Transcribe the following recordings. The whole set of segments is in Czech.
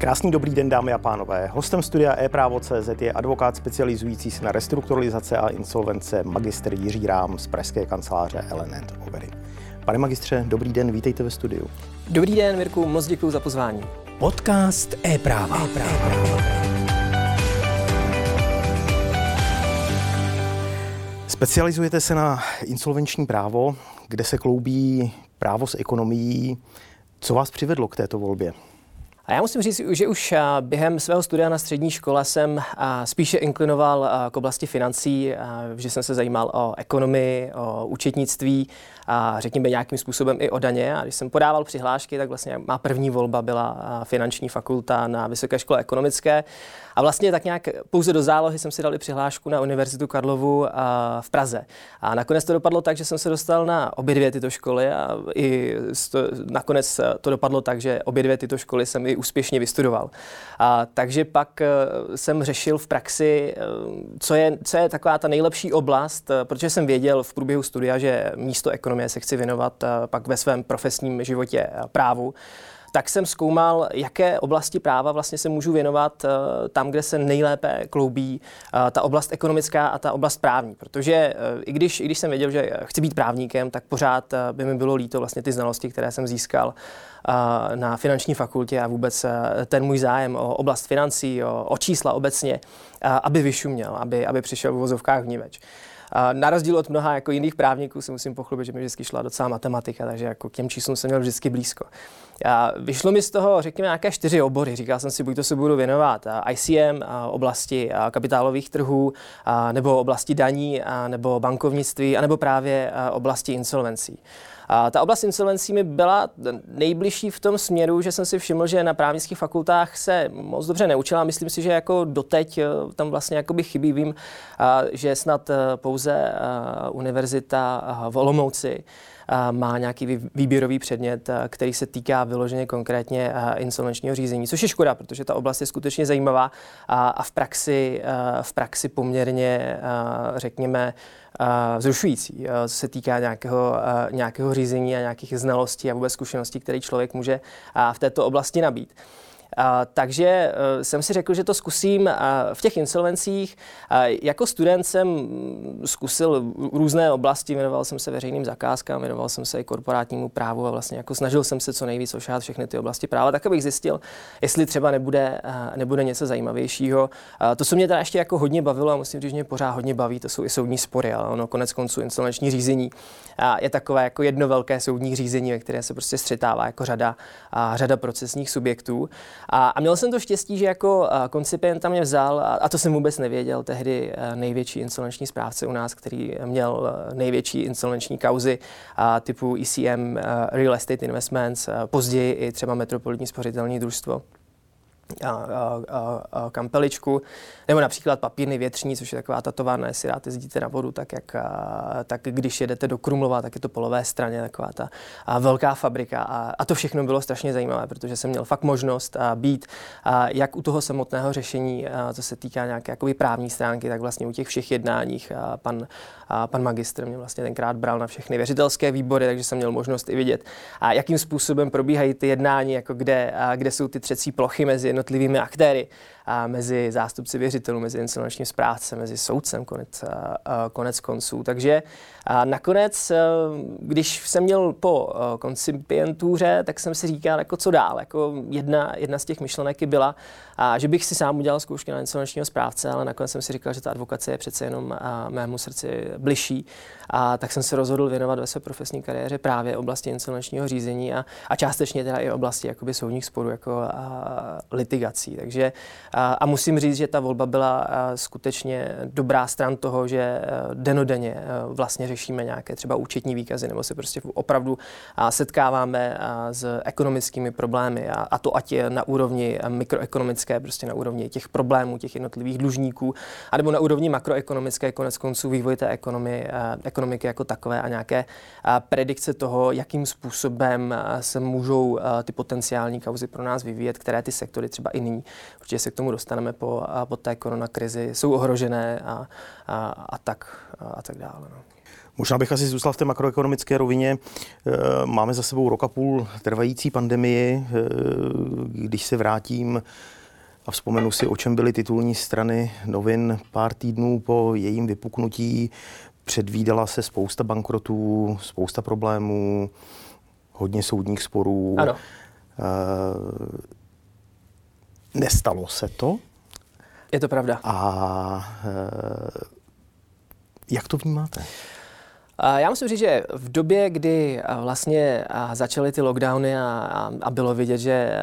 Krásný dobrý den, dámy a pánové. Hostem studia e-právo.cz je advokát specializující se na restrukturalizace a insolvence magistr Jiří Rám z pražské kanceláře LNN Overy. Pane magistře, dobrý den, vítejte ve studiu. Dobrý den, Mirku, moc děkuji za pozvání. Podcast e-práva. e-práva. Specializujete se na insolvenční právo, kde se kloubí právo s ekonomií. Co vás přivedlo k této volbě? A já musím říct, že už během svého studia na střední škole jsem spíše inklinoval k oblasti financí, že jsem se zajímal o ekonomii, o účetnictví a řekněme nějakým způsobem i o daně. A když jsem podával přihlášky, tak vlastně má první volba byla finanční fakulta na Vysoké škole ekonomické. A vlastně tak nějak pouze do zálohy jsem si dal i přihlášku na Univerzitu Karlovu v Praze. A nakonec to dopadlo tak, že jsem se dostal na obě dvě tyto školy a i to, nakonec to dopadlo tak, že obě dvě tyto školy jsem i úspěšně vystudoval. A, takže pak e, jsem řešil v praxi, e, co je, co je taková ta nejlepší oblast, e, protože jsem věděl v průběhu studia, že místo ekonomie se chci věnovat pak ve svém profesním životě právu tak jsem zkoumal, jaké oblasti práva vlastně se můžu věnovat uh, tam, kde se nejlépe kloubí ta oblast ekonomická a ta oblast právní. Protože i, když, i když jsem věděl, že chci být právníkem, tak pořád by mi bylo líto vlastně ty znalosti, které jsem získal na finanční fakultě a vůbec ten můj zájem o oblast financí, o, o čísla obecně, aby vyšuměl, aby, aby přišel v vozovkách vníveč. Na rozdíl od mnoha jako jiných právníků si musím pochlubit, že mi vždycky šla docela matematika, takže jako k těm číslům jsem měl vždycky blízko. A vyšlo mi z toho, řekněme, nějaké čtyři obory. Říkal jsem si, buď to se budu věnovat ICM, oblasti kapitálových trhů, nebo oblasti daní, nebo bankovnictví, nebo právě oblasti insolvencí. A ta oblast insolvencí mi byla nejbližší v tom směru, že jsem si všiml, že na právnických fakultách se moc dobře neučila. Myslím si, že jako doteď eh, tam vlastně jakoby chybí. Vím, že snad eh, pouze eh, univerzita v Olomouci má nějaký výběrový předmět, který se týká vyloženě konkrétně insolvenčního řízení, což je škoda, protože ta oblast je skutečně zajímavá a v praxi, v praxi poměrně, řekněme, zrušující, co se týká nějakého, nějakého řízení a nějakých znalostí a vůbec zkušeností, které člověk může v této oblasti nabít. A, takže uh, jsem si řekl, že to zkusím uh, v těch insolvencích. Uh, jako student jsem zkusil různé oblasti, věnoval jsem se veřejným zakázkám, věnoval jsem se i korporátnímu právu a vlastně jako snažil jsem se co nejvíc ošát všechny ty oblasti práva, tak abych zjistil, jestli třeba nebude, uh, nebude něco zajímavějšího. Uh, to, co mě teda ještě jako hodně bavilo a musím říct, že mě pořád hodně baví, to jsou i soudní spory, ale ono konec konců insolvenční řízení uh, je takové jako jedno velké soudní řízení, ve které se prostě střetává jako řada, uh, řada procesních subjektů. A, a měl jsem to štěstí, že jako koncipient tam mě vzal, a, a to jsem vůbec nevěděl, tehdy největší insolvenční správce u nás, který měl největší insolvenční kauzy typu ECM, Real Estate Investments, později i třeba Metropolitní spořitelní družstvo a, a, a, a kampeličku, nebo například papírny větřní, což je taková ta továrna, jestli rád jezdíte na vodu, tak, jak, a, tak když jedete do Krumlova, tak je to po levé straně taková ta a velká fabrika. A, a to všechno bylo strašně zajímavé, protože jsem měl fakt možnost a být a jak u toho samotného řešení, a, co se týká nějaké jakoby právní stránky, tak vlastně u těch všech jednáních. A pan, a pan magistr mě vlastně tenkrát bral na všechny věřitelské výbory, takže jsem měl možnost i vidět, a jakým způsobem probíhají ty jednání, jako kde, a kde jsou ty třecí plochy mezi jednotlivými aktéry mezi zástupci věřitelů, mezi insolvenčním správcem, mezi soudcem konec, konec konců. Takže nakonec, když jsem měl po koncipientuře, tak jsem si říkal, jako co dál. Jako jedna, jedna z těch myšlenek byla, že bych si sám udělal zkoušky na insolvenčního správce, ale nakonec jsem si říkal, že ta advokace je přece jenom mému srdci bližší. A tak jsem se rozhodl věnovat ve své profesní kariéře právě oblasti insolvenčního řízení a, a částečně teda i oblasti jakoby soudních sporů jako a, litigací. Takže a, musím říct, že ta volba byla skutečně dobrá stran toho, že denodenně vlastně řešíme nějaké třeba účetní výkazy nebo se prostě opravdu setkáváme s ekonomickými problémy. A, to ať je na úrovni mikroekonomické, prostě na úrovni těch problémů těch jednotlivých dlužníků, anebo na úrovni makroekonomické, konec konců vývoj té ekonomie, ekonomiky jako takové a nějaké predikce toho, jakým způsobem se můžou ty potenciální kauzy pro nás vyvíjet, které ty sektory třeba i nyní, určitě se k tomu dostaneme po, po té koronakrizi, jsou ohrožené a, a, a, tak, a tak dále. No. Možná bych asi zůstal v té makroekonomické rovině. Eh, máme za sebou rok a půl trvající pandemii. Eh, když se vrátím a vzpomenu si, o čem byly titulní strany novin pár týdnů po jejím vypuknutí, předvídala se spousta bankrotů, spousta problémů, hodně soudních sporů. Ano. Nestalo se to. Je to pravda. A jak to vnímáte? Já musím říct, že v době, kdy vlastně začaly ty lockdowny a, a bylo vidět, že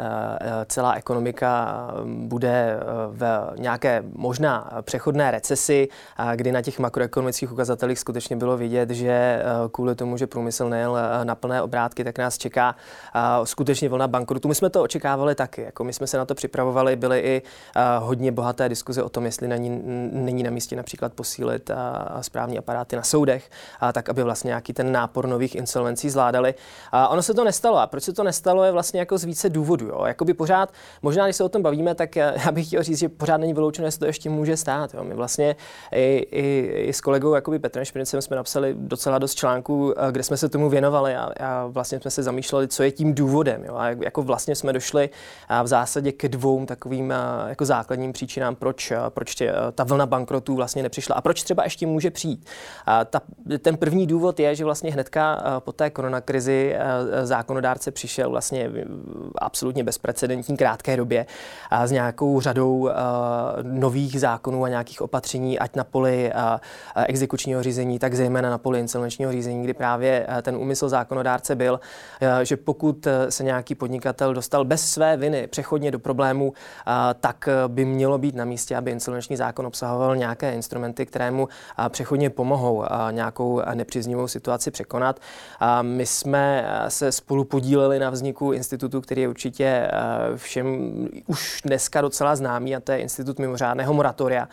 celá ekonomika bude v nějaké možná přechodné recesi, kdy na těch makroekonomických ukazatelích skutečně bylo vidět, že kvůli tomu, že průmysl nejel na plné obrátky, tak nás čeká skutečně vlna bankrotů. My jsme to očekávali taky, jako my jsme se na to připravovali, byly i hodně bohaté diskuze o tom, jestli není, není na místě například posílit správní aparáty na soudech, tak aby vlastně nějaký ten nápor nových insolvencí zvládali. A ono se to nestalo. A proč se to nestalo, je vlastně jako z více důvodů. Jo. Jakoby pořád, možná když se o tom bavíme, tak já bych chtěl říct, že pořád není vyloučené, že se to ještě může stát. Jo. My vlastně i, i, i s kolegou jakoby Petrem Špinicem jsme napsali docela dost článků, eh, kde jsme se tomu věnovali a, a vlastně jsme se zamýšleli, co je tím důvodem. Jo. A jako vlastně jsme došli v zásadě ke dvou takovým eh, jako základním příčinám, proč, eh, proč tě, ta vlna bankrotů vlastně nepřišla a proč třeba ještě může přijít. A ta, ten první důvod je, že vlastně hnedka eh, po té koronakrizi eh, zákonodárce přišel vlastně absolutně bezprecedentní krátké době s nějakou řadou eh, nových zákonů a nějakých opatření, ať na poli exekučního řízení, tak zejména na poli insolvenčního řízení, kdy právě ten úmysl zákonodárce byl, že pokud se nějaký podnikatel dostal bez své viny přechodně do problému, tak by mělo být na místě, aby insolvenční zákon obsahoval nějaké instrumenty, které mu přechodně pomohou nějakou nepříznivou situaci překonat. A my jsme se spolu podíleli na vzniku institutu, který je určitě eh, všem už dneska docela známý, a to je institut mimořádného moratoria,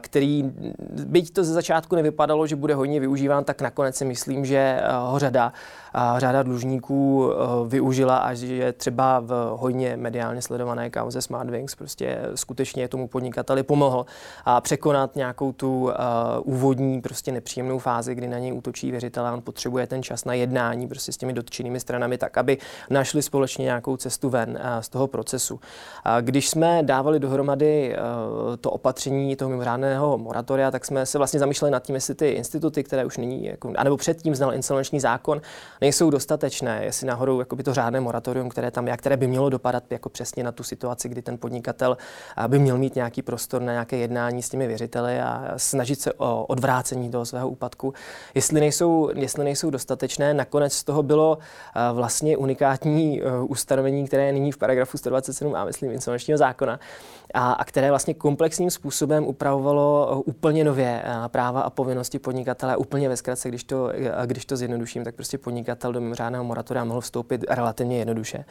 který, byť to ze začátku nevypadalo, že bude hodně využíván, tak nakonec si myslím, že eh, ho řada a řada dlužníků eh, využila a že třeba v hodně mediálně sledované kauze Smartwings prostě skutečně tomu podnikateli pomohl a překonat nějakou tu uh, úvodní prostě nepříjemnou fázi, kdy na něj útočí věřitel a on potřebuje ten čas na jednání prostě s těmi dotčenými stranami tak, aby našli společně nějakou cestu ven uh, z toho procesu. Když jsme dávali dohromady to opatření toho mimořádného moratoria, tak jsme se vlastně zamýšleli nad tím, jestli ty instituty, které už nyní, jako, anebo předtím znal insolvenční zákon, nejsou dostatečné, jestli náhodou jakoby to řádné moratorium, které tam je, které by mělo dopadat jako přesně na tu situaci, kdy ten podnikatel by měl mít nějaký prostor na nějaké jednání s těmi věřiteli a snažit se o odvrácení toho svého úpadku. Jestli nejsou, jestli nejsou dostatečné, nakonec z toho bylo vlastně unikátní e, ustanovení, které je nyní v paragrafu 127 a myslím insolvenčního zákona, a, a které vlastně komplexním způsobem upravovalo e, úplně nově e, práva a povinnosti podnikatele, úplně ve zkratce, když to, když to zjednoduším, tak prostě podnikatel do mimořádného moratoria mohl vstoupit relativně jednoduše.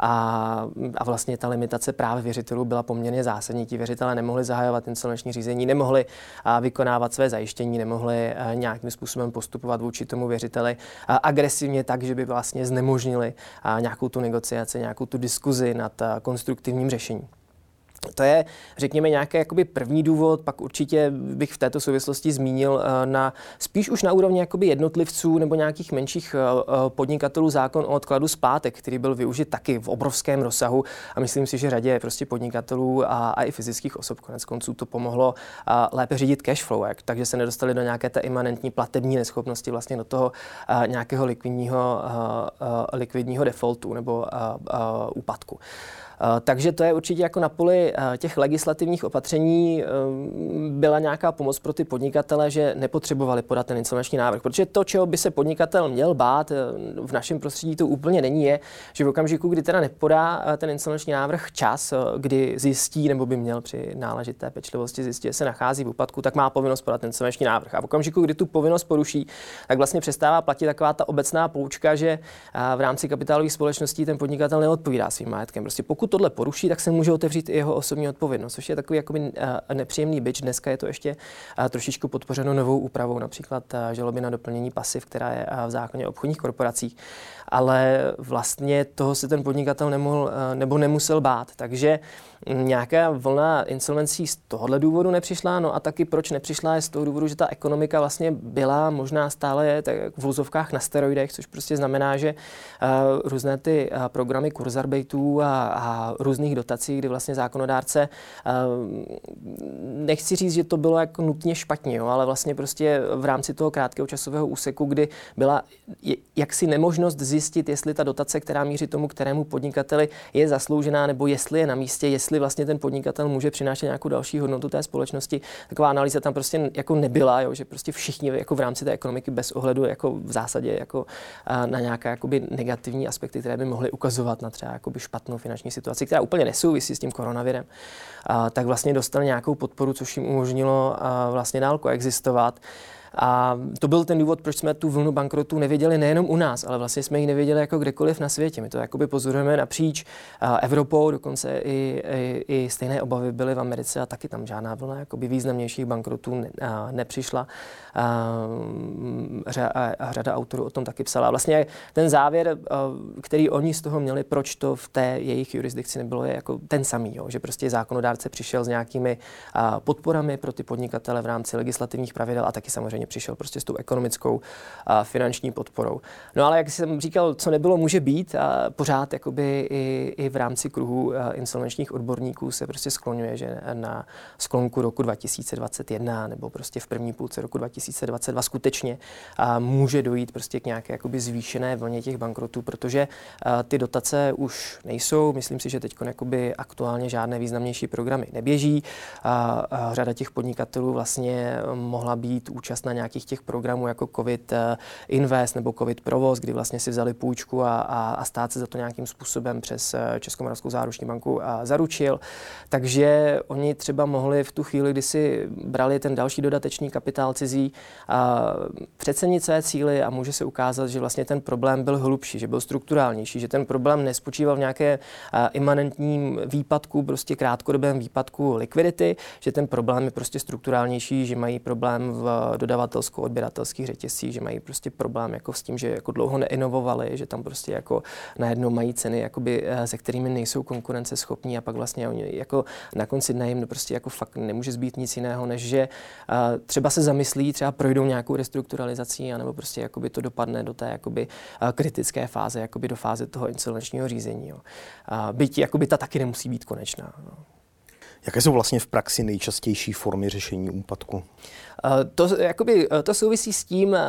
A, a vlastně ta limitace práv věřitelů byla poměrně zásadní. Ti věřitelé nemohli zahajovat insolvenční řízení, nemohli vykonávat své zajištění, nemohli nějakým způsobem postupovat vůči tomu věřiteli agresivně tak, že by vlastně znemožnili nějakou tu negociaci, nějakou tu diskuzi nad konstruktivním řešením. To je, řekněme, nějaký jakoby první důvod, pak určitě bych v této souvislosti zmínil eh, na spíš už na úrovni jakoby jednotlivců nebo nějakých menších eh, eh, podnikatelů zákon o odkladu zpátek, který byl využit taky v obrovském rozsahu a myslím si, že řadě prostě podnikatelů a, a i fyzických osob konec konců to pomohlo lépe řídit cash flow, jak, takže se nedostali do nějaké té imanentní platební neschopnosti vlastně do toho nějakého likvidního, likvidního defaultu nebo úpadku. Eh, takže to je určitě jako na poli eh, těch legislativních opatření eh, byla nějaká pomoc pro ty podnikatele, že nepotřebovali podat ten insolvenční návrh. Protože to, čeho by se podnikatel měl bát v našem prostředí, to úplně není, je, že v okamžiku, kdy teda nepodá ten insolvenční návrh čas, kdy zjistí nebo by měl při náležité pečlivosti zjistit, že se nachází v úpadku, tak má povinnost podat ten insolvenční návrh. A v okamžiku, kdy tu povinnost poruší, tak vlastně přestává platit taková ta obecná poučka, že v rámci kapitálových společností ten podnikatel neodpovídá svým majetkem. Prostě pokud pokud tohle poruší, tak se může otevřít i jeho osobní odpovědnost, což je takový jakoby nepříjemný byč. Dneska je to ještě trošičku podpořeno novou úpravou, například žaloby na doplnění pasiv, která je v zákoně obchodních korporacích. Ale vlastně toho se ten podnikatel nemohl nebo nemusel bát. Takže nějaká vlna insolvencí z tohohle důvodu nepřišla, no a taky proč nepřišla? Je z toho důvodu, že ta ekonomika vlastně byla, možná stále je tak v vozovkách na steroidech, což prostě znamená, že uh, různé ty uh, programy kurzarbejtů a, a různých dotací, kdy vlastně zákonodárce, uh, nechci říct, že to bylo jako nutně špatně, jo, ale vlastně prostě v rámci toho krátkého časového úseku, kdy byla jaksi nemožnost zjistit, jestli ta dotace, která míří tomu, kterému podnikateli je zasloužená, nebo jestli je na místě, jestli jestli vlastně ten podnikatel může přinášet nějakou další hodnotu té společnosti. Taková analýza tam prostě jako nebyla, jo, že prostě všichni jako v rámci té ekonomiky bez ohledu jako v zásadě jako na nějaké jakoby negativní aspekty, které by mohly ukazovat na třeba jakoby špatnou finanční situaci, která úplně nesouvisí s tím koronavirem, tak vlastně dostali nějakou podporu, což jim umožnilo vlastně dál koexistovat. A to byl ten důvod, proč jsme tu vlnu bankrotů nevěděli nejenom u nás, ale vlastně jsme ji nevěděli jako kdekoliv na světě. My to jakoby pozorujeme napříč Evropou, dokonce i, i, i stejné obavy byly v Americe a taky tam žádná vlna jakoby významnějších bankrotů ne, a, nepřišla. A, a, a řada autorů o tom taky psala. Vlastně ten závěr, který oni z toho měli, proč to v té jejich jurisdikci nebylo, je jako ten samý, jo? že prostě zákonodárce přišel s nějakými podporami pro ty podnikatele v rámci legislativních pravidel a taky samozřejmě samozřejmě přišel prostě s tou ekonomickou a finanční podporou. No ale jak jsem říkal, co nebylo, může být a pořád jakoby i, i v rámci kruhu insolvenčních odborníků se prostě skloňuje, že na sklonku roku 2021 nebo prostě v první půlce roku 2022 skutečně a může dojít prostě k nějaké jakoby zvýšené vlně těch bankrotů, protože ty dotace už nejsou. Myslím si, že teď aktuálně žádné významnější programy neběží. A, a řada těch podnikatelů vlastně mohla být účastná nějakých těch programů jako COVID eh, Invest nebo COVID Provoz, kdy vlastně si vzali půjčku a, a, a stát se za to nějakým způsobem přes eh, Českomoravskou záruční banku a zaručil. Takže oni třeba mohli v tu chvíli, kdy si brali ten další dodatečný kapitál cizí, a přecenit své cíly a může se ukázat, že vlastně ten problém byl hlubší, že byl strukturálnější, že ten problém nespočíval v nějaké imanentním výpadku, prostě krátkodobém výpadku likvidity, že ten problém je prostě strukturálnější, že mají problém v dodavatelsko-odběratelských řetězcích, že mají prostě problém jako s tím, že jako dlouho neinovovali, že tam prostě jako najednou mají ceny, jakoby, eh, se kterými nejsou konkurenceschopní a pak vlastně oni jako na konci dne jim prostě jako fakt nemůže zbýt nic jiného, než že uh, třeba se zamyslí, třeba projdou nějakou restrukturalizací, anebo prostě jakoby to dopadne do té jakoby, uh, kritické fáze, jakoby do fáze toho insolvenčního řízení. Jo. Byť jakoby ta taky nemusí být konečná. No. Jaké jsou vlastně v praxi nejčastější formy řešení úpadku? Eh, to, jakoby, eh, to souvisí s tím, eh,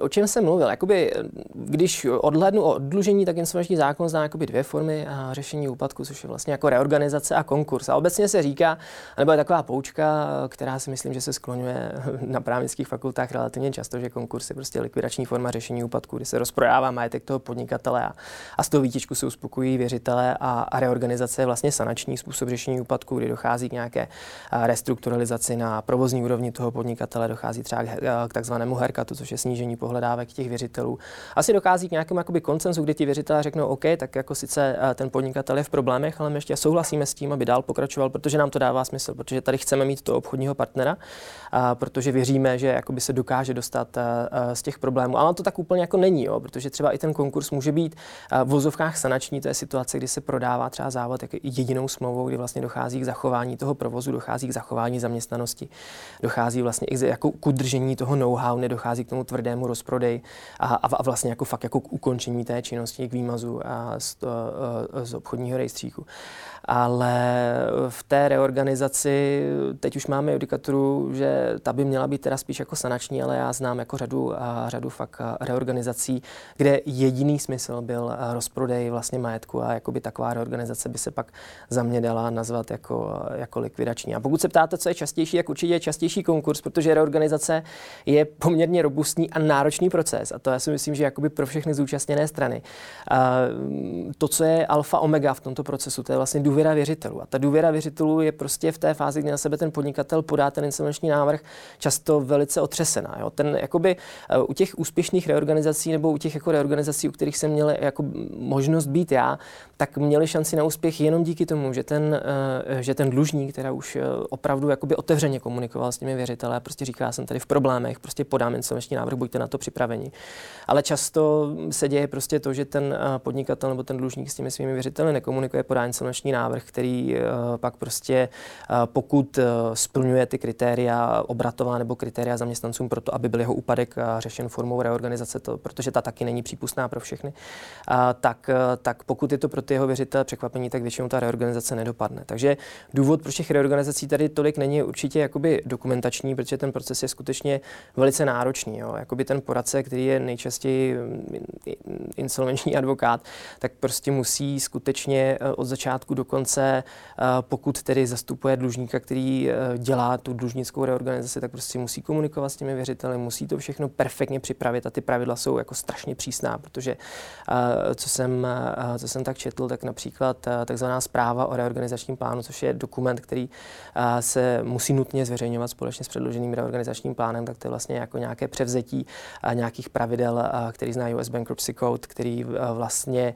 o čem jsem mluvil. Jakoby, když odhlednu o odlužení, tak insolvenční zákon zná jakoby dvě formy řešení úpadku, což je vlastně jako reorganizace a konkurs. A obecně se říká, nebo je taková poučka, která si myslím, že se skloňuje na právnických fakultách relativně často, že konkurs je prostě likvidační forma řešení úpadku, kdy se rozprodává majetek toho podnikatele a, a z toho výtičku se uspokojí věřitele a, a reorganizace je vlastně sanační způsob řešení úpadku, kdy dochází k nějaké restrukturalizaci na provozní úrovni toho podnikatele podnikatele dochází třeba k takzvanému herkatu, což je snížení pohledávek těch věřitelů. Asi dochází k nějakému jakoby koncenzu, kdy ti věřitelé řeknou, OK, tak jako sice eh, ten podnikatel je v problémech, ale my ještě souhlasíme s tím, aby dál pokračoval, protože nám to dává smysl, protože tady chceme mít toho obchodního partnera, a protože věříme, že jakoby se dokáže dostat eh, eh, z těch problémů. Ale to tak úplně jako není, jo, protože třeba i ten konkurs může být v vozovkách sanační, to je situace, kdy se prodává třeba závod jako jedinou smlouvou, kdy vlastně dochází k zachování toho provozu, dochází k zachování zaměstnanosti, dochází vlastně i jako k udržení toho know-how, nedochází k tomu tvrdému rozprodej a, a vlastně jako fakt jako k ukončení té činnosti, k výmazu a z, z obchodního rejstříku ale v té reorganizaci teď už máme judikaturu, že ta by měla být teda spíš jako sanační, ale já znám jako řadu, a řadu fakt reorganizací, kde jediný smysl byl rozprodej vlastně majetku a jakoby taková reorganizace by se pak za mě dala nazvat jako jako likvidační. A pokud se ptáte, co je častější, jak určitě je častější konkurs, protože reorganizace je poměrně robustní a náročný proces. A to já si myslím, že jakoby pro všechny zúčastněné strany. A to, co je alfa omega v tomto procesu, to je vlastně důvěra věřitelů. A ta důvěra věřitelů je prostě v té fázi, kdy na sebe ten podnikatel podá ten insolvenční návrh, často velice otřesená. Jo. Ten, jakoby, uh, u těch úspěšných reorganizací nebo u těch jako reorganizací, u kterých jsem měl jako možnost být já, tak měli šanci na úspěch jenom díky tomu, že ten, uh, že ten dlužník, která už uh, opravdu jakoby otevřeně komunikoval s těmi věřiteli prostě říká, jsem tady v problémech, prostě podám insolvenční návrh, buďte na to připraveni. Ale často se děje prostě to, že ten podnikatel nebo ten dlužník s těmi svými věřiteli nekomunikuje, podá insolvenční návrh, který pak prostě pokud splňuje ty kritéria obratová nebo kritéria zaměstnancům pro to, aby byl jeho úpadek řešen formou reorganizace, to, protože ta taky není přípustná pro všechny, tak, tak pokud je to pro ty jeho věřitele překvapení, tak většinou ta reorganizace nedopadne. Takže důvod pro těch reorganizací tady tolik není určitě jakoby dokumentační, protože ten proces je skutečně velice náročný. Jo. Jakoby ten poradce, který je nejčastěji insolvenční advokát, tak prostě musí skutečně od začátku do konce, e, pokud tedy zastupuje dlužníka, který e, dělá tu dlužnickou reorganizaci, tak prostě musí komunikovat s těmi věřiteli, musí to všechno perfektně připravit a ty pravidla jsou jako strašně přísná, protože co jsem, co jsem tak četl, tak například takzvaná zpráva o reorganizačním plánu, což je dokument, který se musí nutně zveřejňovat společně s předloženým reorganizačním plánem, tak to je vlastně jako nějaké převzetí nějakých pravidel, který zná US Bankruptcy Code, který vlastně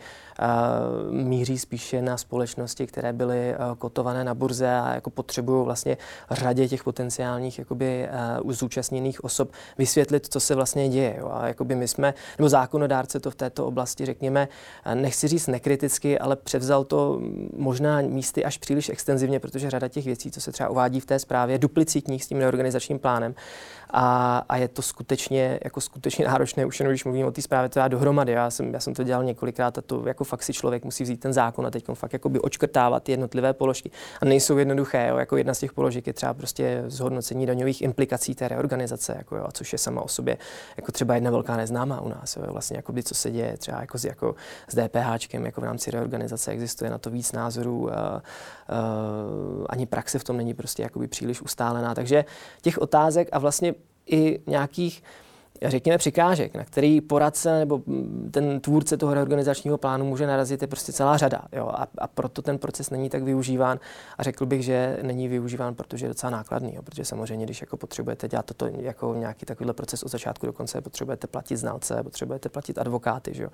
míří spíše na společnosti, které byly kotované na burze a jako potřebují vlastně řadě těch potenciálních jakoby, uh, zúčastněných osob vysvětlit, co se vlastně děje. Jo. A jakoby my jsme, nebo zákonodárce to v této oblasti, řekněme, nechci říct nekriticky, ale převzal to možná místy až příliš extenzivně, protože řada těch věcí, co se třeba uvádí v té zprávě, duplicitních s tím reorganizačním plánem, a, a je to skutečně, jako skutečně náročné, už jenom když mluvím o té zprávě, to já dohromady. Já jsem, já jsem to dělal několikrát a to jako fakt si člověk musí vzít ten zákon a teď fakt jakoby očkrtávat ty jednotlivé položky. A nejsou jednoduché, jo, jako jedna z těch položek je třeba prostě zhodnocení daňových implikací té reorganizace, jako jo, což je sama o sobě jako třeba jedna velká neznámá u nás. Jo, vlastně jakoby, co se děje třeba jako s, jako s DPH, jako v rámci reorganizace existuje na to víc názorů. A, a, ani praxe v tom není prostě jakoby příliš ustálená. Takže těch otázek a vlastně i nějakých řekněme, překážek, na který poradce nebo ten tvůrce toho reorganizačního plánu může narazit, je prostě celá řada. Jo? A, a proto ten proces není tak využíván. A řekl bych, že není využíván, protože je docela nákladný. Jo? Protože samozřejmě, když jako potřebujete dělat toto jako nějaký takovýhle proces od začátku do konce, potřebujete platit znalce, potřebujete platit advokáty. Že jo?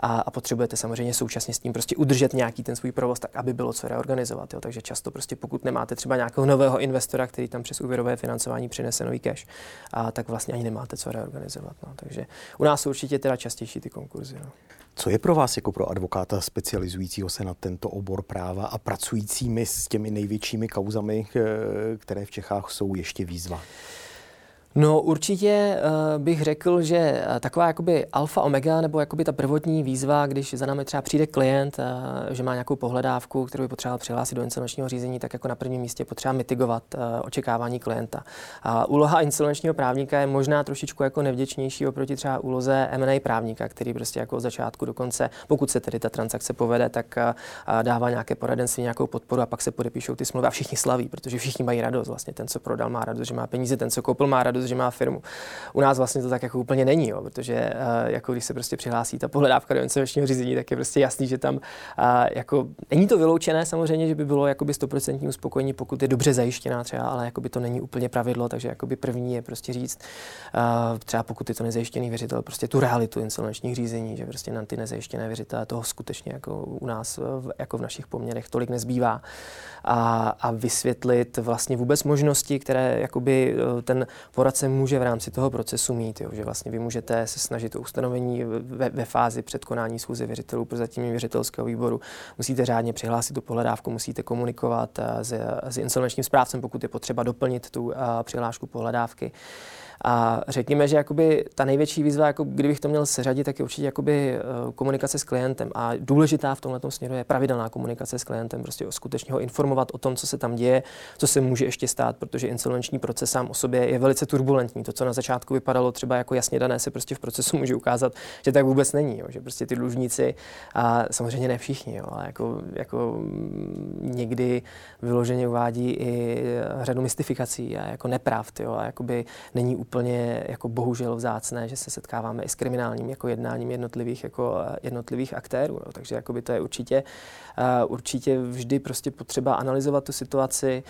A, a, potřebujete samozřejmě současně s tím prostě udržet nějaký ten svůj provoz tak, aby bylo co reorganizovat. Jo? Takže často prostě pokud nemáte třeba nějakého nového investora, který tam přes úvěrové financování přinese nový cash, a tak vlastně ani nemáte co reorganizovat organizovat. No. Takže u nás jsou určitě teda častější ty konkurzy. No. Co je pro vás jako pro advokáta specializujícího se na tento obor práva a pracujícími s těmi největšími kauzami, eh, které v Čechách jsou ještě výzva? No určitě uh, bych řekl, že uh, taková jakoby alfa omega nebo jakoby ta prvotní výzva, když za námi třeba přijde klient, uh, že má nějakou pohledávku, kterou by potřeboval přihlásit do insolvenčního řízení, tak jako na prvním místě potřeba mitigovat uh, očekávání klienta. A úloha insolvenčního právníka je možná trošičku jako nevděčnější oproti třeba úloze M&A právníka, který prostě jako od začátku do konce, pokud se tedy ta transakce povede, tak uh, dává nějaké poradenství, nějakou podporu a pak se podepíšou ty smlouvy a všichni slaví, protože všichni mají radost. Vlastně ten, co prodal, má radost, že má peníze, ten, co koupil, má radost, že má firmu. U nás vlastně to tak jako úplně není, jo, protože uh, jako když se prostě přihlásí ta pohledávka do insolvenčního řízení, tak je prostě jasný, že tam uh, jako není to vyloučené samozřejmě, že by bylo jakoby 100% uspokojení, pokud je dobře zajištěná třeba, ale jakoby to není úplně pravidlo, takže jakoby první je prostě říct, uh, třeba pokud je to nezajištěný věřitel, prostě tu realitu insolvenčních řízení, že prostě na ty nezajištěné věřitele toho skutečně jako u nás jako v našich poměrech tolik nezbývá a, a vysvětlit vlastně vůbec možnosti, které jakoby ten poradce poradce může v rámci toho procesu mít, jo, že vlastně vy můžete se snažit o ustanovení ve, ve fázi předkonání schůze věřitelů pro zatím věřitelského výboru. Musíte řádně přihlásit tu pohledávku, musíte komunikovat eh, s, s insolvenčním správcem, pokud je potřeba doplnit tu uh, přihlášku pohledávky. A řekněme, že jakoby ta největší výzva, jako kdybych to měl seřadit, tak je určitě jakoby eh, komunikace s klientem. A důležitá v tomhle směru je pravidelná komunikace s klientem, prostě skutečně ho informovat o tom, co se tam děje, co se může ještě stát, protože insolvenční proces sám o sobě je velice turbulentní turbulentní. To, co na začátku vypadalo třeba jako jasně dané, se prostě v procesu může ukázat, že tak vůbec není. Jo. Že prostě ty dlužníci, a samozřejmě ne všichni, jo, ale jako, jako někdy vyloženě uvádí i řadu mystifikací a jako nepravd. Jo, a jakoby není úplně jako bohužel vzácné, že se setkáváme i s kriminálním jako jednáním jednotlivých, jako jednotlivých aktérů. Jo. Takže jakoby to je určitě, uh, určitě vždy prostě potřeba analyzovat tu situaci,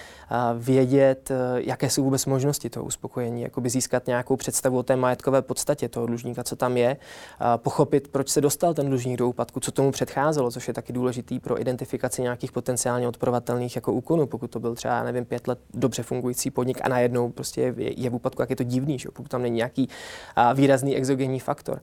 vědět, jaké jsou vůbec možnosti toho uspokojení, jakoby získat nějakou představu o té majetkové podstatě toho dlužníka, co tam je, pochopit, proč se dostal ten dlužník do úpadku, co tomu předcházelo, což je taky důležitý pro identifikaci nějakých potenciálně odporovatelných jako úkonů, pokud to byl třeba, nevím, pět let dobře fungující podnik a najednou prostě je, je v úpadku, jak je to divný, že? pokud tam není nějaký výrazný exogenní faktor.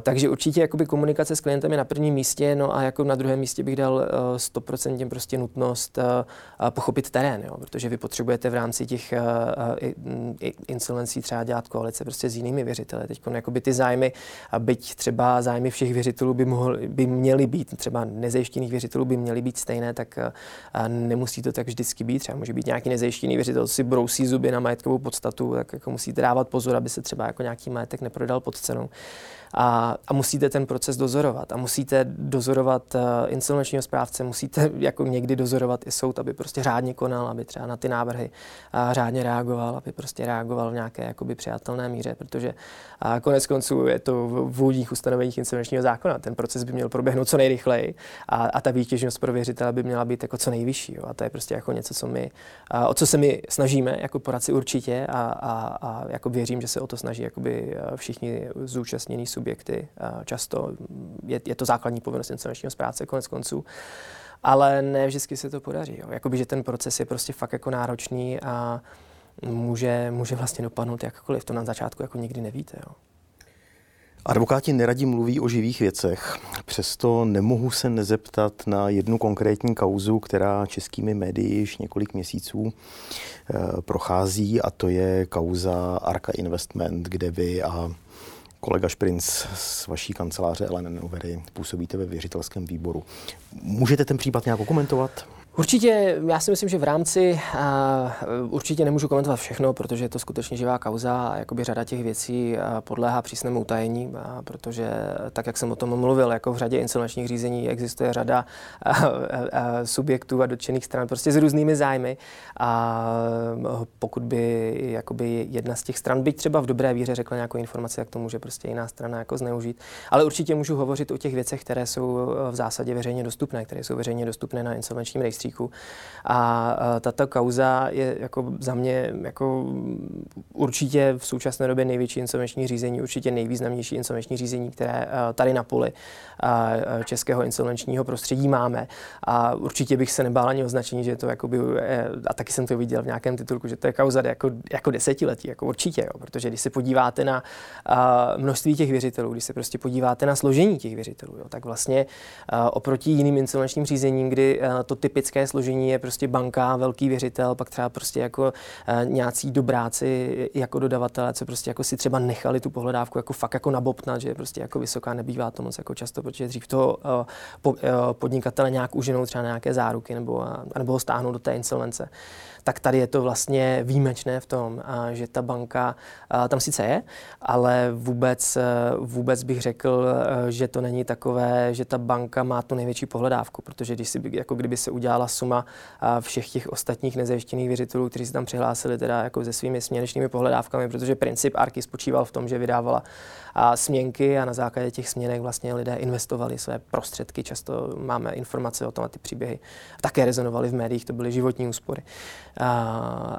Takže určitě jakoby komunikace s klientem je na prvním místě, no a jako na druhém místě bych dal uh, 100% prostě nutnost uh, pochopit terén, jo, protože vy potřebujete v rámci těch uh, insolvencí třeba dělat koalice prostě s jinými věřiteli. Teď jakoby ty zájmy, a byť třeba zájmy všech věřitelů by, mohly, by měly být, třeba nezajištěných věřitelů by měly být stejné, tak nemusí to tak vždycky být. Třeba může být nějaký nezajištěný věřitel, si brousí zuby na majetkovou podstatu, tak jako musíte dávat pozor, aby se třeba jako nějaký majetek neprodal pod cenou a, a musíte ten proces dozorovat a musíte dozorovat uh, insolvenčního správce, musíte jako někdy dozorovat i soud, aby prostě řádně konal, aby třeba na ty návrhy uh, řádně reagoval, aby prostě reagoval v nějaké jakoby přijatelné míře, protože uh, konec konců je to v vůdních ustanoveních insolvenčního zákona. Ten proces by měl proběhnout co nejrychleji a, a ta výtěžnost pro věřitele by měla být jako co nejvyšší. Jo. A to je prostě jako něco, co my, uh, o co se my snažíme jako poradci určitě a, a, a jako věřím, že se o to snaží jakoby všichni zúčastnění subjekty subjekty. Často je, je to základní povinnost insolvenčního správce konec konců. Ale ne vždycky se to podaří. Jo. Jakoby, že ten proces je prostě fakt jako náročný a může, může vlastně dopadnout jakkoliv. To na začátku jako nikdy nevíte. Jo. Advokáti neradí mluví o živých věcech, přesto nemohu se nezeptat na jednu konkrétní kauzu, která českými médii již několik měsíců e, prochází a to je kauza Arka Investment, kde vy a kolega Šprinc z vaší kanceláře Ellen Overy působíte ve věřitelském výboru. Můžete ten případ nějak komentovat? Určitě, já si myslím, že v rámci uh, určitě nemůžu komentovat všechno, protože je to skutečně živá kauza a jakoby řada těch věcí uh, podléhá přísnému utajení, uh, protože tak, jak jsem o tom mluvil, jako v řadě insolvenčních řízení existuje řada uh, uh, subjektů a dotčených stran prostě s různými zájmy a pokud by jakoby jedna z těch stran, byť třeba v dobré víře řekla nějakou informaci, tak to může prostě jiná strana jako zneužít. Ale určitě můžu hovořit o těch věcech, které jsou v zásadě veřejně dostupné, které jsou veřejně dostupné na insolvenčním rejstříku rejstříku. A tato kauza je jako za mě jako určitě v současné době největší insolvenční řízení, určitě nejvýznamnější insolvenční řízení, které tady na poli českého insolvenčního prostředí máme. A určitě bych se nebál ani označení, že to jakoby, e, a taky jsem to viděl v nějakém titulku, že to je kauza jako, jako desetiletí, jako určitě, jo, protože když se podíváte na množství těch věřitelů, když se prostě podíváte na složení těch věřitelů, jo, tak vlastně oproti jiným insolvenčním řízením, kdy to klasické složení je prostě banka, velký věřitel, pak třeba prostě jako uh, nějací dobráci jako dodavatelé, co prostě jako si třeba nechali tu pohledávku jako fakt jako nabobtnat, že prostě jako vysoká, nebývá to moc jako často, protože dřív uh, po, uh, podnikatele nějak uženou třeba nějaké záruky nebo, nebo ho stáhnou do té insolvence tak tady je to vlastně výjimečné v tom, že ta banka tam sice je, ale vůbec, vůbec bych řekl, že to není takové, že ta banka má tu největší pohledávku, protože když si, jako kdyby se udělala suma všech těch ostatních nezajištěných věřitelů, kteří se tam přihlásili teda jako se svými směnečnými pohledávkami, protože princip Arky spočíval v tom, že vydávala směnky a na základě těch směnek vlastně lidé investovali své prostředky. Často máme informace o tom a ty příběhy také rezonovaly v médiích, to byly životní úspory. A,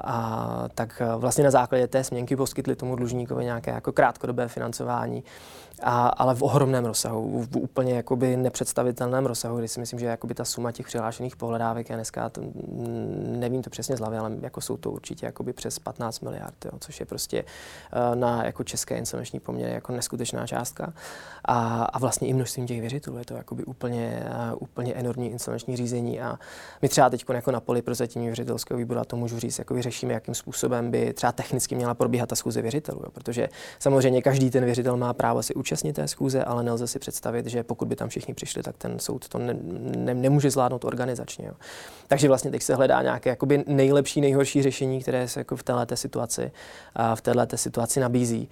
a tak vlastně na základě té směnky poskytli tomu dlužníkovi nějaké jako krátkodobé financování a, ale v ohromném rozsahu, v úplně jakoby nepředstavitelném rozsahu, kdy si myslím, že jakoby ta suma těch přihlášených pohledávek je dneska, to, nevím to přesně z hlavy, ale jako jsou to určitě jakoby přes 15 miliard, jo, což je prostě uh, na jako české insolvenční poměry jako neskutečná částka. A, a vlastně i množstvím těch věřitelů je to jakoby úplně, uh, úplně enormní insolvenční řízení a my třeba teď jako na poli prozatímního věřitelského výboru, a to můžu říct, jako vyřešíme, jakým způsobem by třeba technicky měla probíhat ta schůze věřitelů, jo, protože samozřejmě každý ten věřitel má právo si účastnit té schůze, ale nelze si představit, že pokud by tam všichni přišli, tak ten soud to ne, ne, nemůže zvládnout organizačně. Jo. Takže vlastně teď se hledá nějaké jakoby nejlepší, nejhorší řešení, které se jako v této situaci, v této situaci nabízí.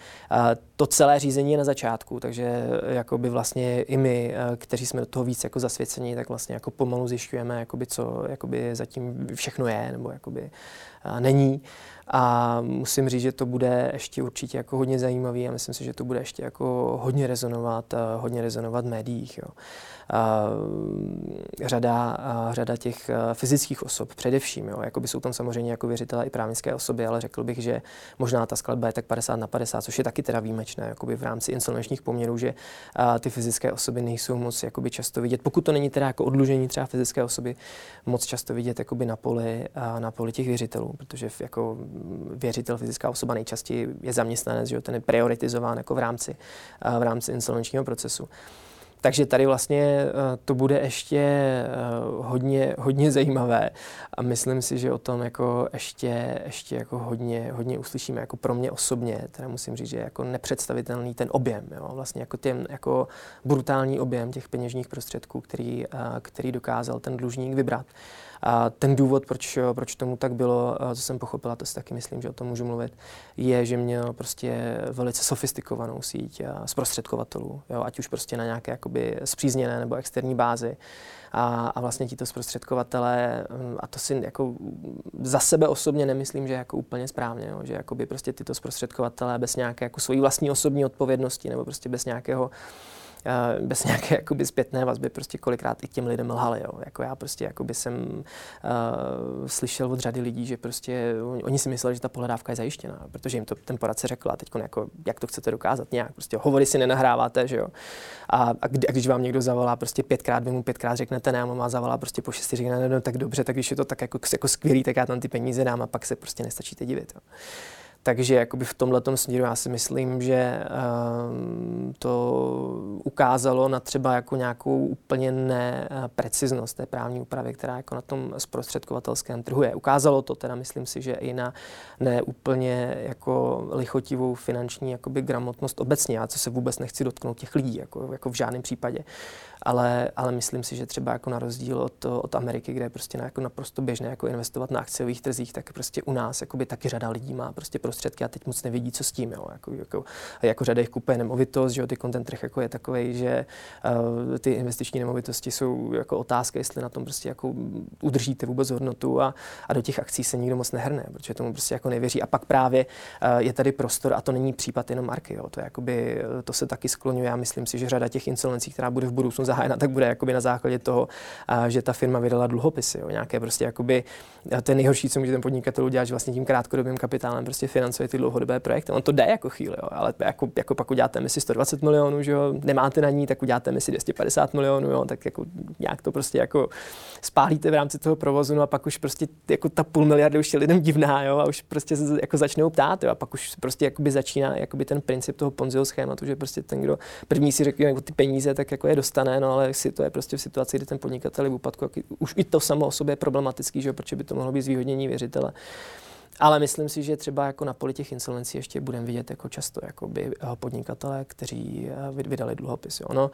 To celé řízení je na začátku, takže jakoby vlastně i my, kteří jsme do toho víc jako zasvěcení, tak vlastně jako pomalu zjišťujeme, jakoby co jakoby zatím všechno je, nebo jakoby není. A musím říct, že to bude ještě určitě jako hodně zajímavý a myslím si, že to bude ještě jako hodně rezonovat, hodně rezonovat v médiích. Jo řada, řada těch fyzických osob především. Jo. Jakoby jsou tam samozřejmě jako věřitelé i právnické osoby, ale řekl bych, že možná ta skladba je tak 50 na 50, což je taky teda výjimečné jakoby v rámci insolvenčních poměrů, že ty fyzické osoby nejsou moc jakoby často vidět. Pokud to není teda jako odlužení třeba fyzické osoby, moc často vidět jakoby na poli, na poli těch věřitelů, protože jako věřitel, fyzická osoba nejčastěji je zaměstnanec, že jo, ten je prioritizován jako v rámci, v rámci insolvenčního procesu. Takže tady vlastně eh, to bude ještě eh, hodně, hodně zajímavé a myslím si, že o tom jako ještě, ještě jako hodně, hodně uslyšíme jako pro mě osobně, teda musím říct, že je jako nepředstavitelný ten objem, jo? vlastně jako ten jako brutální objem těch peněžních prostředků, který, eh, který dokázal ten dlužník vybrat. A ten důvod, proč, proč tomu tak bylo, co jsem pochopila, to si taky myslím, že o tom můžu mluvit, je, že měl prostě velice sofistikovanou síť zprostředkovatelů, jo, ať už prostě na nějaké jakoby zpřízněné nebo externí bázi. A, a vlastně tito zprostředkovatelé, hm, a to si jako za sebe osobně nemyslím, že jako úplně správně, jo, že jakoby prostě tyto zprostředkovatelé bez nějaké jako svojí vlastní osobní odpovědnosti nebo prostě bez nějakého bez nějaké jakoby zpětné vazby prostě kolikrát i těm lidem lhali. Jo. Jako já prostě jakoby jsem uh, slyšel od řady lidí, že prostě oni si mysleli, že ta pohledávka je zajištěná, protože jim to ten poradce řekl a teď jako, jak to chcete dokázat nějak, prostě hovory si nenahráváte, že jo. A, a, kdy, a když vám někdo zavolá prostě pětkrát, vy mu pětkrát řeknete ne, a má zavolá prostě po šesti, řekne no, tak dobře, tak když je to tak jako, jako skvělý, tak já tam ty peníze dám a pak se prostě nestačíte divit. Jo. Takže jakoby v tomhle směru já si myslím, že um, to ukázalo na třeba jako nějakou úplně nepreciznost té právní úpravy, která jako na tom zprostředkovatelském trhu je. Ukázalo to teda, myslím si, že i na neúplně jako lichotivou finanční jakoby gramotnost obecně, a co se vůbec nechci dotknout těch lidí, jako, jako v žádném případě ale, ale myslím si, že třeba jako na rozdíl od, od Ameriky, kde je prostě jako naprosto běžné jako investovat na akciových trzích, tak prostě u nás jakoby taky řada lidí má prostě prostředky a teď moc nevědí, co s tím. Jo. Jako, jako, jako řada jich kupuje nemovitost, že jo, ty content trh jako je takový, že uh, ty investiční nemovitosti jsou jako otázka, jestli na tom prostě jako udržíte vůbec hodnotu a, a do těch akcí se nikdo moc nehrne, protože tomu prostě jako nevěří. A pak právě uh, je tady prostor a to není případ jenom marky. Jo. To, je jakoby, to se taky skloňuje. Já myslím si, že řada těch insolvencí, která bude v budoucnu zahájena, tak bude jakoby na základě toho, že ta firma vydala dluhopisy, jo, nějaké prostě jakoby, to nejhorší, co může ten podnikatel udělat, že vlastně tím krátkodobým kapitálem prostě financuje ty dlouhodobé projekty. On to jde jako chvíli, jo, ale jako, jako pak uděláte misi 120 milionů, že jo, nemáte na ní, tak uděláte misi 250 milionů, jo, tak jako nějak to prostě jako spálíte v rámci toho provozu, no a pak už prostě jako ta půl miliardy už je lidem divná, jo, a už prostě jako začnou ptát, jo, a pak už prostě jakoby začíná jakoby ten princip toho Ponziho schématu, že prostě ten, kdo první si řekne jako ty peníze, tak jako je dostane, no ale si to je prostě v situaci, kdy ten podnikatel je v úpadku, už i to samo o sobě je problematický, že protože by to mohlo být zvýhodnění věřitele. Ale myslím si, že třeba jako na poli těch insolvencí ještě budeme vidět jako často eh, podnikatele, kteří eh, vydali dluhopisy. Ono,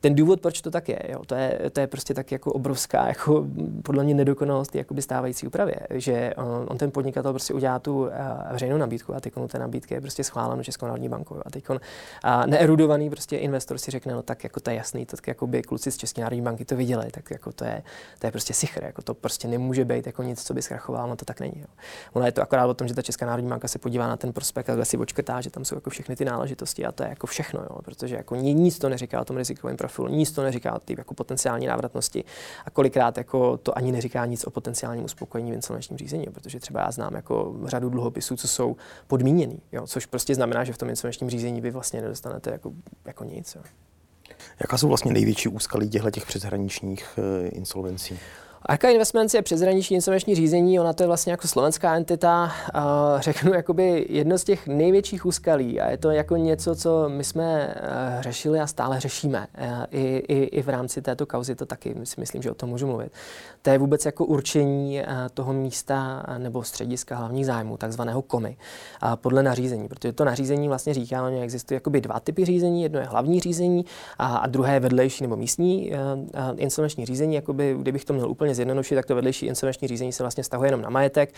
ten důvod, proč to tak je, jo, to je, to je prostě tak jako obrovská, jako podle mě nedokonalost jakoby stávající úpravě, že on, on ten podnikatel prostě udělá tu uh, veřejnou nabídku a teď té nabídky je prostě schváleno Českou národní bankou a teď on uh, neerudovaný prostě investor si řekne, no tak jako to je jasný, tak jako by kluci z České národní banky to viděli, tak jako to je, to je prostě sichr, jako to prostě nemůže být jako nic, co by zkrachovalo, no to tak není. Jo. Ono je to akorát o tom, že ta Česká národní banka se podívá na ten prospekt a si očkrtá, že tam jsou jako všechny ty náležitosti a to je jako všechno, jo, protože jako nic to neříká o tom rizikovém nic to neříká o jako potenciální návratnosti a kolikrát jako to ani neříká nic o potenciálním uspokojení v insolvenčním řízení, protože třeba já znám jako řadu dluhopisů, co jsou podmíněný, jo, což prostě znamená, že v tom insolvenčním řízení vy vlastně nedostanete jako, jako nic. Jo. Jaká jsou vlastně největší úskalí těchto těch přeshraničních uh, insolvencí? Arka Investments je přeshraniční insolvenční řízení, ona to je vlastně jako slovenská entita, řeknu jakoby jedno z těch největších úskalí a je to jako něco, co my jsme uh, řešili a stále řešíme. Uh, i, i, I v rámci této kauzy to taky si myslím, že o tom můžu mluvit. To je vůbec jako určení uh, toho místa nebo střediska hlavních zájmů, takzvaného komy, podle nařízení, protože to nařízení vlastně říká, že existují jakoby dva typy řízení, jedno je hlavní řízení a, a druhé je vedlejší nebo místní insolvenční řízení, jakoby, kdybych to měl úplně zjednodušit, tak to vedlejší insolvenční řízení se vlastně stahuje jenom na majetek,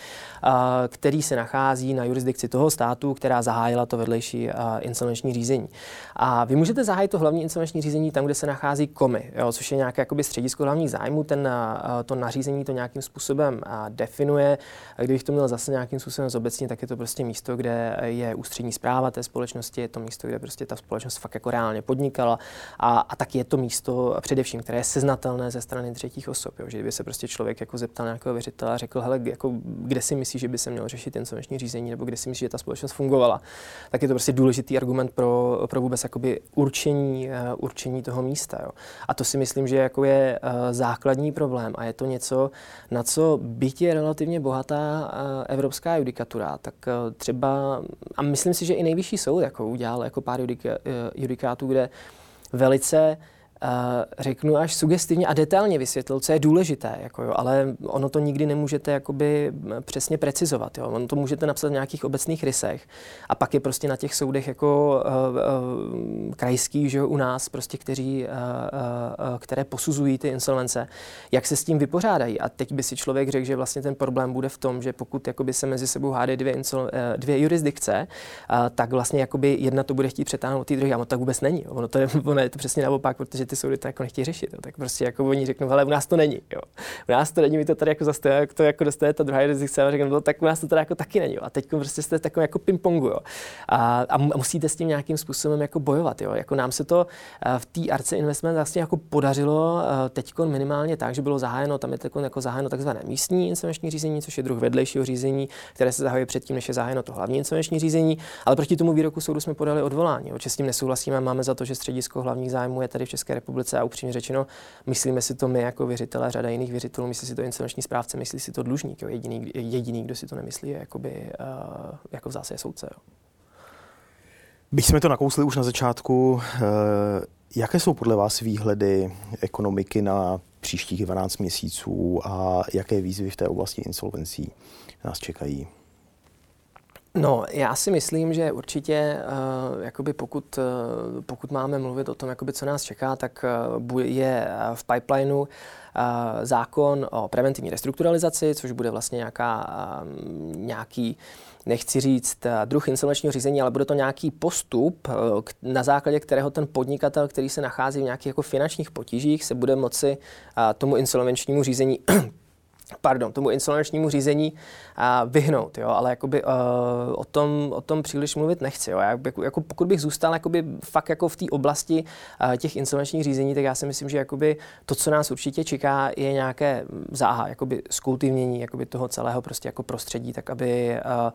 který se nachází na jurisdikci toho státu, která zahájila to vedlejší insolvenční řízení. A vy můžete zahájit to hlavní insolvenční řízení tam, kde se nachází komy, jo, což je nějaké jakoby středisko hlavních zájmů. Ten, to nařízení to nějakým způsobem definuje. Kdybych to měl zase nějakým způsobem zobecně, tak je to prostě místo, kde je ústřední zpráva té společnosti, je to místo, kde prostě ta společnost fakt jako reálně podnikala a, a tak je to místo především, které je seznatelné ze strany třetích osob. Jo. Že kdyby se prostě člověk jako zeptal nějakého věřitele a řekl, hele, jako, kde si myslíš, že by se mělo řešit insolvenční řízení, nebo kde si myslíš, že ta společnost fungovala, tak je to prostě důležitý argument pro, pro vůbec jakoby určení, uh, určení toho místa. Jo. A to si myslím, že jako je uh, základní problém a je to něco, na co byť je relativně bohatá uh, evropská judikatura, tak uh, třeba, a myslím si, že i nejvyšší soud jako udělal jako pár judika, uh, judikátů, kde velice řeknu až sugestivně a detailně vysvětlil, co je důležité, jako jo, ale ono to nikdy nemůžete jakoby přesně precizovat. Jo. Ono to můžete napsat v nějakých obecných rysech a pak je prostě na těch soudech jako uh, uh, krajských, že u nás, prostě, kteří, uh, uh, které posuzují ty insolvence, jak se s tím vypořádají. A teď by si člověk řekl, že vlastně ten problém bude v tom, že pokud jakoby se mezi sebou hádají dvě, insol, uh, dvě jurisdikce, uh, tak vlastně jakoby jedna to bude chtít přetáhnout ty druhé, a ono tak vůbec není. Ono, to je, ono je to přesně naopak, protože ty soudy to jako nechtějí řešit. Jo. Tak prostě jako oni řeknou, ale u nás to není. Jo. U nás to není, my to tady jako zase jak to jako dostane ta druhá jurisdikce a řeknou, no, tak u nás to tady jako taky není. Jo. A teď prostě jste takový jako ping-pongu. Jo. A, a, musíte s tím nějakým způsobem jako bojovat. Jo. Jako nám se to eh, v té Arce Investment vlastně jako podařilo eh, teď minimálně tak, že bylo zahájeno, tam je teď jako zahájeno takzvané místní insolvenční řízení, což je druh vedlejšího řízení, které se zahajuje předtím, než je zahájeno to hlavní insolvenční řízení, ale proti tomu výroku soudu jsme podali odvolání. Jo. s tím nesouhlasíme, máme za to, že středisko hlavních zájmů je tady v České republice a upřímně řečeno, myslíme si to my jako věřitelé, řada jiných věřitelů, myslí si to insolvenční správce, myslí si to dlužník. Jo. Jediný, jediný, kdo si to nemyslí, je jakoby, uh, jako v zásadě soudce. Jo. Byť jsme to nakousli už na začátku, uh, jaké jsou podle vás výhledy ekonomiky na příštích 12 měsíců a jaké výzvy v té oblasti insolvencí nás čekají? No, já si myslím, že určitě, uh, jakoby pokud, uh, pokud máme mluvit o tom, jakoby co nás čeká, tak uh, je v pipelineu zákon o preventivní restrukturalizaci, což bude vlastně nějaká, nějaký nechci říct druh insolvenčního řízení, ale bude to nějaký postup, na základě kterého ten podnikatel, který se nachází v nějakých jako finančních potížích, se bude moci tomu insolvenčnímu řízení pardon, tomu insolvenčnímu řízení a vyhnout, jo, ale jakoby, uh, o, tom, o tom příliš mluvit nechci. Jo. Já, jako, jako, pokud bych zůstal jakoby, fakt jako v té oblasti uh, těch insolvenčních řízení, tak já si myslím, že jakoby, to, co nás určitě čeká, je nějaké záha, jakoby, skultivnění jakoby, toho celého prostě jako prostředí, tak aby uh,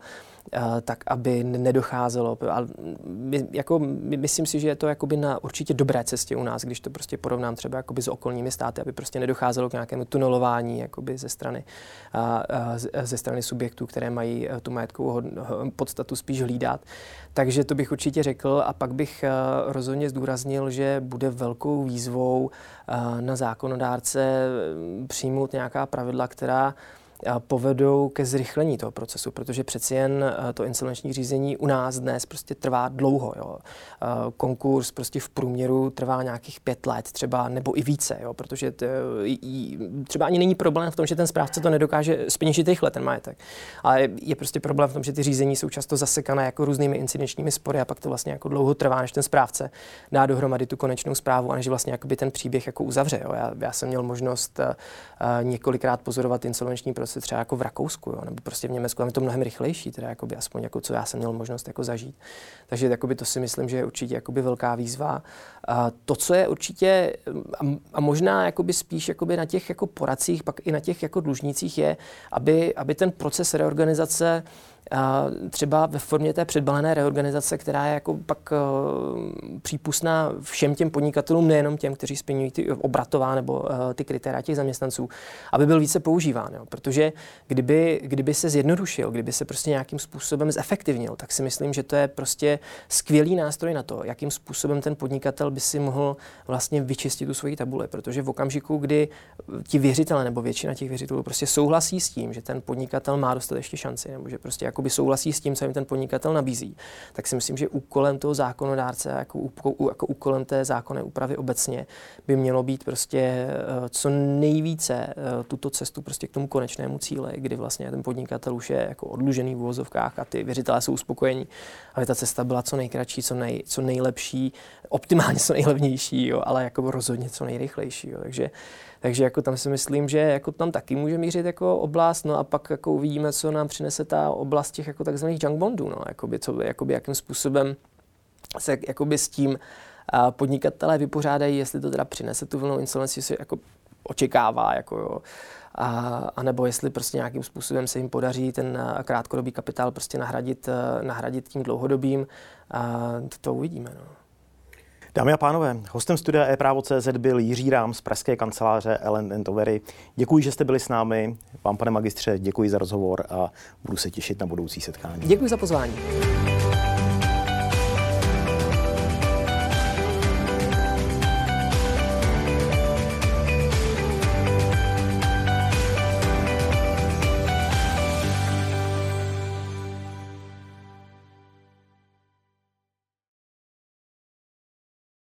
tak aby nedocházelo. Ale my, jako, my, myslím si, že je to jakoby na určitě dobré cestě u nás, když to prostě porovnám třeba jakoby s okolními státy, aby prostě nedocházelo k nějakému tunelování jakoby ze strany, a, a, ze strany subjektů, které mají eh, tu majetkovou podstatu spíš hlídat. Takže to bych určitě řekl a pak bych eh, rozhodně zdůraznil, že bude velkou výzvou na zákonodárce přijmout nějaká pravidla, která povedou ke zrychlení toho procesu, protože přeci jen eh, to insolvenční řízení u nás dnes prostě trvá dlouho. Jo. Eh, konkurs prostě v průměru trvá nějakých pět let třeba nebo i více, jo, protože to, třeba ani není problém v tom, že ten správce to nedokáže speněžit rychle, ten majetek. Ale je prostě problém v tom, že ty řízení jsou často zasekané jako různými incidenčními spory a pak to vlastně jako dlouho trvá, než ten správce dá dohromady tu konečnou zprávu a než vlastně ten příběh jako uzavře. Jo. Já, já jsem měl možnost uh, několikrát pozorovat insolvenční proces prostě třeba jako v Rakousku, jo, nebo prostě v Německu, tam je to mnohem rychlejší, teda jakoby, aspoň jako co já jsem měl možnost jako zažít. Takže jakoby, to si myslím, že je určitě jakoby velká výzva. A to, co je určitě, a, možná jakoby spíš jakoby na těch jako poradcích, pak i na těch jako dlužnících je, aby, aby ten proces reorganizace třeba ve formě té předbalené reorganizace, která je jako pak uh, přípustná všem těm podnikatelům, nejenom těm, kteří splňují ty obratová nebo uh, ty kritéria těch zaměstnanců, aby byl více používán. Jo. Protože kdyby, kdyby se zjednodušil, kdyby se prostě nějakým způsobem zefektivnil, tak si myslím, že to je prostě skvělý nástroj na to, jakým způsobem ten podnikatel by si mohl vlastně vyčistit tu svoji tabule. Protože v okamžiku, kdy ti věřitele nebo většina těch věřitelů prostě souhlasí s tím, že ten podnikatel má dostatečně šanci, nebo že prostě jakoby souhlasí s tím, co jim ten podnikatel nabízí, tak si myslím, že úkolem toho zákonodárce, jako, jako úkolem té zákonné úpravy obecně, by mělo být prostě eh, co nejvíce eh, tuto cestu prostě k tomu konečnému cíli, kdy vlastně ten podnikatel už je jako odlužený v uvozovkách a ty věřitelé jsou uspokojení, aby ta cesta byla co nejkratší, co, nej, co nejlepší, optimálně co nejlevnější, jo, ale jako rozhodně co nejrychlejší. Jo. Takže takže jako tam si myslím, že jako tam taky může mířit jako oblast, no a pak jako uvidíme, co nám přinese ta oblast těch jako takzvaných junk bondů, no, jakoby, co, jakoby, jakým způsobem se jakoby s tím podnikatelé vypořádají, jestli to teda přinese tu vlnu insolvenci, se jako očekává, jako jo. A, a nebo jestli prostě nějakým způsobem se jim podaří ten krátkodobý kapitál prostě nahradit, nahradit tím dlouhodobým, a to, to uvidíme. No. Dámy a pánové, hostem studia e-právo.cz byl Jiří Rám z pražské kanceláře Ellen Overy. Děkuji, že jste byli s námi. Vám, pane magistře, děkuji za rozhovor a budu se těšit na budoucí setkání. Děkuji za pozvání.